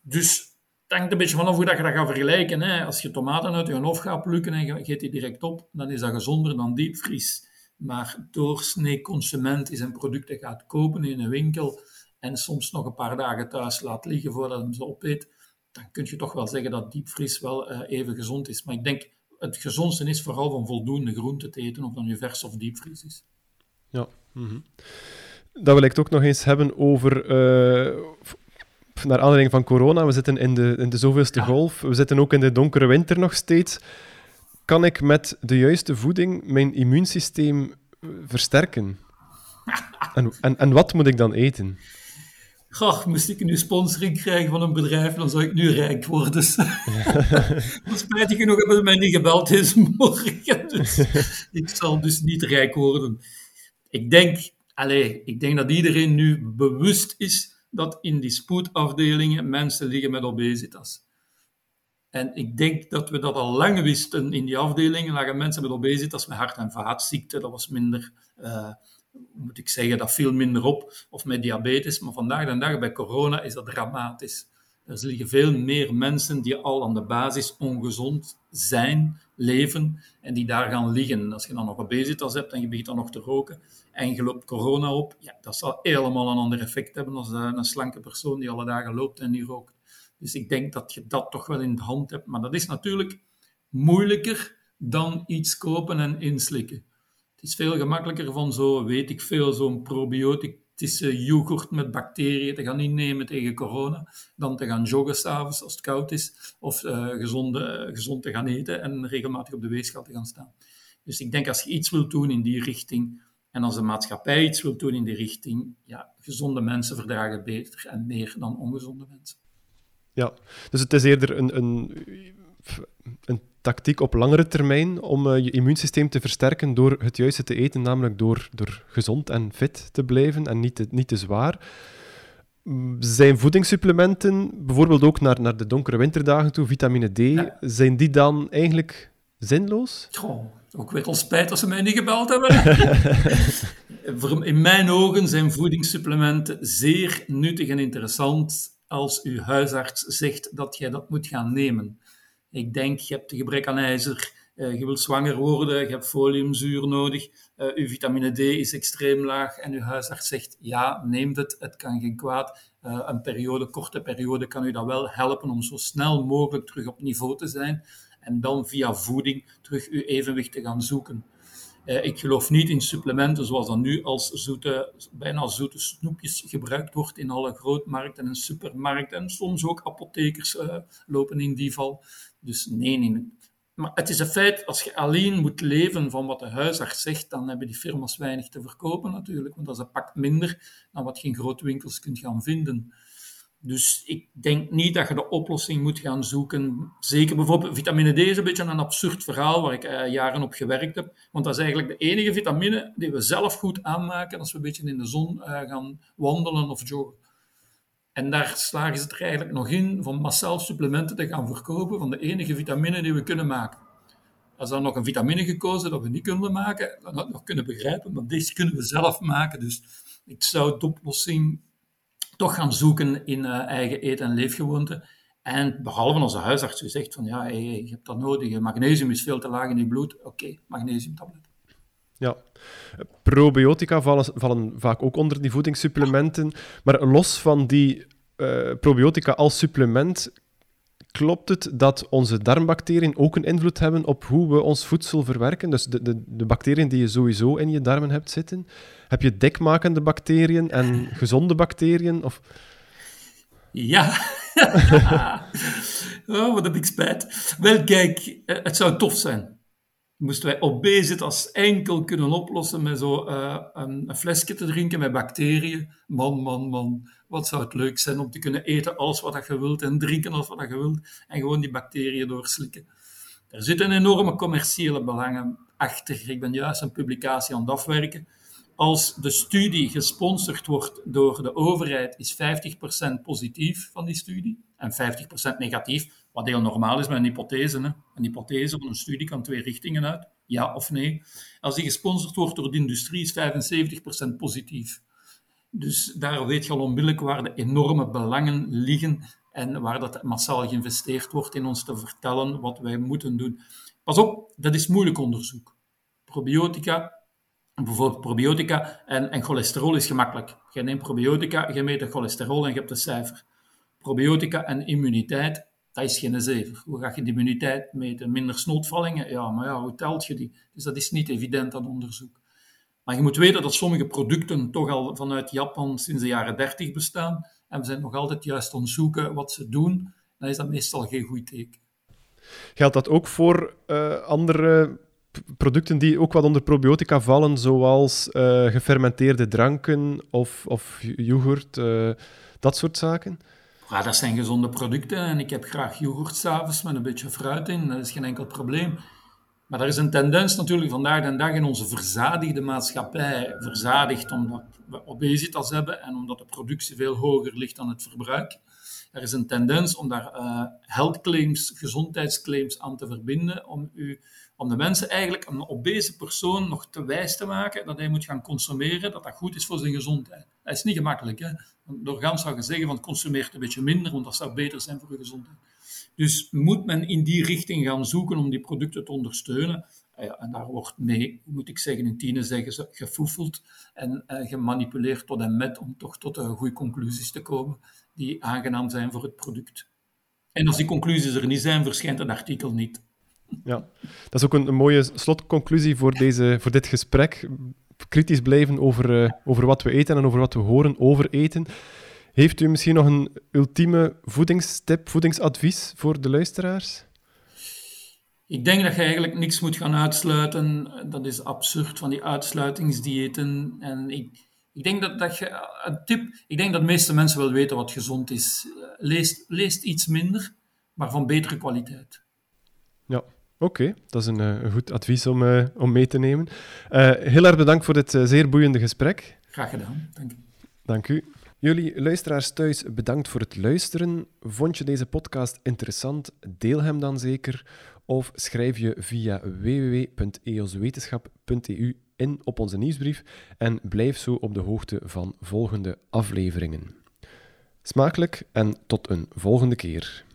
Dus het hangt een beetje vanaf hoe dat je dat gaat vergelijken. Hè. Als je tomaten uit je hoofd gaat plukken en je geet die direct op, dan is dat gezonder dan diepvries. Maar doorsnee consument is een product dat gaat kopen in een winkel en soms nog een paar dagen thuis laat liggen voordat hij ze opeet, dan kun je toch wel zeggen dat diepvries wel uh, even gezond is. Maar ik denk, het gezondste is vooral van voldoende groente te eten, of dan nu vers of diepvries is. Ja. Mm -hmm. Dan wil ik het ook nog eens hebben over... Uh, naar aanleiding van corona, we zitten in de, in de zoveelste ja. golf, we zitten ook in de donkere winter nog steeds. Kan ik met de juiste voeding mijn immuunsysteem versterken? en, en, en wat moet ik dan eten? Goh, moest ik nu sponsoring krijgen van een bedrijf, dan zou ik nu rijk worden. Dus, maar spijtig genoeg hebben ze mij niet gebeld deze morgen. Dus ik zal dus niet rijk worden. Ik denk, allez, ik denk dat iedereen nu bewust is dat in die spoedafdelingen mensen liggen met obesitas. En ik denk dat we dat al lang wisten. In die afdelingen lagen mensen met obesitas, met hart- en vaatziekten. Dat was minder... Uh, moet ik zeggen, dat viel minder op, of met diabetes. Maar vandaag de dag bij corona is dat dramatisch. Er liggen veel meer mensen die al aan de basis ongezond zijn, leven, en die daar gaan liggen. Als je dan nog obesitas hebt en je begint dan nog te roken en je loopt corona op, ja, dat zal helemaal een ander effect hebben dan een slanke persoon die alle dagen loopt en die rookt. Dus ik denk dat je dat toch wel in de hand hebt. Maar dat is natuurlijk moeilijker dan iets kopen en inslikken. Het is veel gemakkelijker van zo, weet ik veel, zo'n probiotic Het is uh, yoghurt met bacteriën te gaan innemen tegen corona, dan te gaan joggen s'avonds als het koud is, of uh, gezonde, gezond te gaan eten en regelmatig op de weegschaal te gaan staan. Dus ik denk als je iets wilt doen in die richting, en als de maatschappij iets wil doen in die richting, ja, gezonde mensen verdragen beter en meer dan ongezonde mensen. Ja, dus het is eerder een, een, een tactiek op langere termijn om uh, je immuunsysteem te versterken door het juiste te eten, namelijk door, door gezond en fit te blijven en niet te, niet te zwaar. Zijn voedingssupplementen, bijvoorbeeld ook naar, naar de donkere winterdagen toe, vitamine D, zijn die dan eigenlijk zinloos? Goh, ook weer al spijt dat ze mij niet gebeld hebben. In mijn ogen zijn voedingssupplementen zeer nuttig en interessant als uw huisarts zegt dat jij dat moet gaan nemen. Ik denk, je hebt een gebrek aan ijzer, uh, je wilt zwanger worden, je hebt foliumzuur nodig, uh, uw vitamine D is extreem laag en uw huisarts zegt, ja, neem het, het kan geen kwaad. Uh, een periode, korte periode kan u dat wel helpen om zo snel mogelijk terug op niveau te zijn en dan via voeding terug uw evenwicht te gaan zoeken. Ik geloof niet in supplementen zoals dat nu als zoete, bijna zoete snoepjes gebruikt wordt in alle grootmarkten en supermarkten. En soms ook apothekers lopen in die val. Dus nee, nee. Maar het is een feit, als je alleen moet leven van wat de huisarts zegt, dan hebben die firma's weinig te verkopen natuurlijk. Want dat is een pak minder dan wat je in grote winkels kunt gaan vinden. Dus ik denk niet dat je de oplossing moet gaan zoeken. Zeker bijvoorbeeld vitamine D is een beetje een absurd verhaal waar ik uh, jaren op gewerkt heb. Want dat is eigenlijk de enige vitamine die we zelf goed aanmaken als we een beetje in de zon uh, gaan wandelen of joggen. En daar slagen ze er eigenlijk nog in van massaal supplementen te gaan verkopen van de enige vitamine die we kunnen maken. Als dan nog een vitamine gekozen dat we niet kunnen maken, dan had ik nog kunnen begrijpen, maar deze kunnen we zelf maken. Dus ik zou de oplossing toch gaan zoeken in uh, eigen eet- en leefgewoonten. En behalve onze huisarts die zegt van ja, je hebt dat nodig, magnesium is veel te laag in je bloed. Oké, okay, magnesiumtablet. Ja, probiotica vallen, vallen, vaak ook onder die voedingssupplementen. Maar los van die uh, probiotica als supplement, klopt het dat onze darmbacteriën ook een invloed hebben op hoe we ons voedsel verwerken? Dus de, de, de bacteriën die je sowieso in je darmen hebt zitten. Heb je dekmakende bacteriën en gezonde bacteriën? Of... Ja. oh, wat heb ik spijt. Wel, kijk, eh, het zou tof zijn moesten wij obese als enkel kunnen oplossen met zo uh, een, flesje te drinken met bacteriën. Man, man, man, wat zou het leuk zijn om te kunnen eten alles wat je wilt en drinken alles wat je wilt en gewoon die bacteriën doorslikken. Er zitten enorme commerciële belangen achter. Ik ben juist een publicatie aan het afwerken. Als de studie gesponsord wordt door de overheid, is 50% positief van die studie en 50% negatief. Wat heel normaal is met een hypothese. Hè. Een hypothese van een studie kan twee richtingen uit, ja of nee. Als die gesponsord wordt door de industrie, is 75% positief. Dus daar weet je al onmiddellijk waar de enorme belangen liggen en waar dat massaal geïnvesteerd wordt in ons te vertellen wat wij moeten doen. Pas op, dat is moeilijk onderzoek. Probiotica, bijvoorbeeld probiotica en, en cholesterol is gemakkelijk. Je neemt probiotica, je meet de cholesterol en je hebt een cijfer. Probiotica en immuniteit, dat is geen zever. Hoe ga je de immuniteit meten? Minder snotvallingen? Ja, maar ja, hoe telt je die? Dus dat is niet evident aan onderzoek. Maar je moet weten dat sommige producten toch al vanuit Japan sinds de jaren 30 bestaan. En we zijn nog altijd juist aan het zoeken wat ze doen. Dan is dat meestal geen goed teken. Geldt dat ook voor uh, andere producten die ook wat onder probiotica vallen, zoals uh, gefermenteerde dranken of, of yoghurt, uh, dat soort zaken? Ja, dat zijn gezonde producten en ik heb graag yoghurt s'avonds met een beetje fruit in, dat is geen enkel probleem. Maar er is een tendens natuurlijk vandaag de dag in onze verzadigde maatschappij, verzadigd omdat we obesitas hebben en omdat de productie veel hoger ligt dan het verbruik. Er is een tendens om daar uh, health claims, gezondheidsclaims aan te verbinden, om, u, om de mensen eigenlijk een obese persoon nog te wijs te maken dat hij moet gaan consumeren, dat dat goed is voor zijn gezondheid. Dat is niet gemakkelijk. Hè? Doorgaans zou je zeggen van consumeert een beetje minder, want dat zou beter zijn voor je gezondheid. Dus moet men in die richting gaan zoeken om die producten te ondersteunen. Ah en daar wordt mee, moet ik zeggen, in tienen zeggen gefoefeld en uh, gemanipuleerd tot en met om toch tot uh, goede conclusies te komen die aangenaam zijn voor het product. En als die conclusies er niet zijn, verschijnt een artikel niet. Ja, dat is ook een, een mooie slotconclusie voor, deze, voor dit gesprek kritisch blijven over, uh, over wat we eten en over wat we horen over eten. Heeft u misschien nog een ultieme voedingstip, voedingsadvies voor de luisteraars? Ik denk dat je eigenlijk niks moet gaan uitsluiten. Dat is absurd van die uitsluitingsdiëten. En ik, ik denk dat, dat je een tip. Ik denk dat de meeste mensen wel weten wat gezond is. Lees, leest iets minder, maar van betere kwaliteit. Oké. Dat is een, eh, een, goed advies om, uh, om mee te nemen. Uh, heel erg bedankt voor dit zeer boeiende gesprek. Graag gedaan. Dank u. Dank u. Jullie luisteraars thuis, bedankt voor het luisteren. Vond je deze podcast interessant? Deel hem dan zeker. Of schrijf je via www.eoswetenschap.eu in op onze nieuwsbrief en blijf zo op de hoogte van volgende afleveringen. Smakelijk en tot een volgende keer.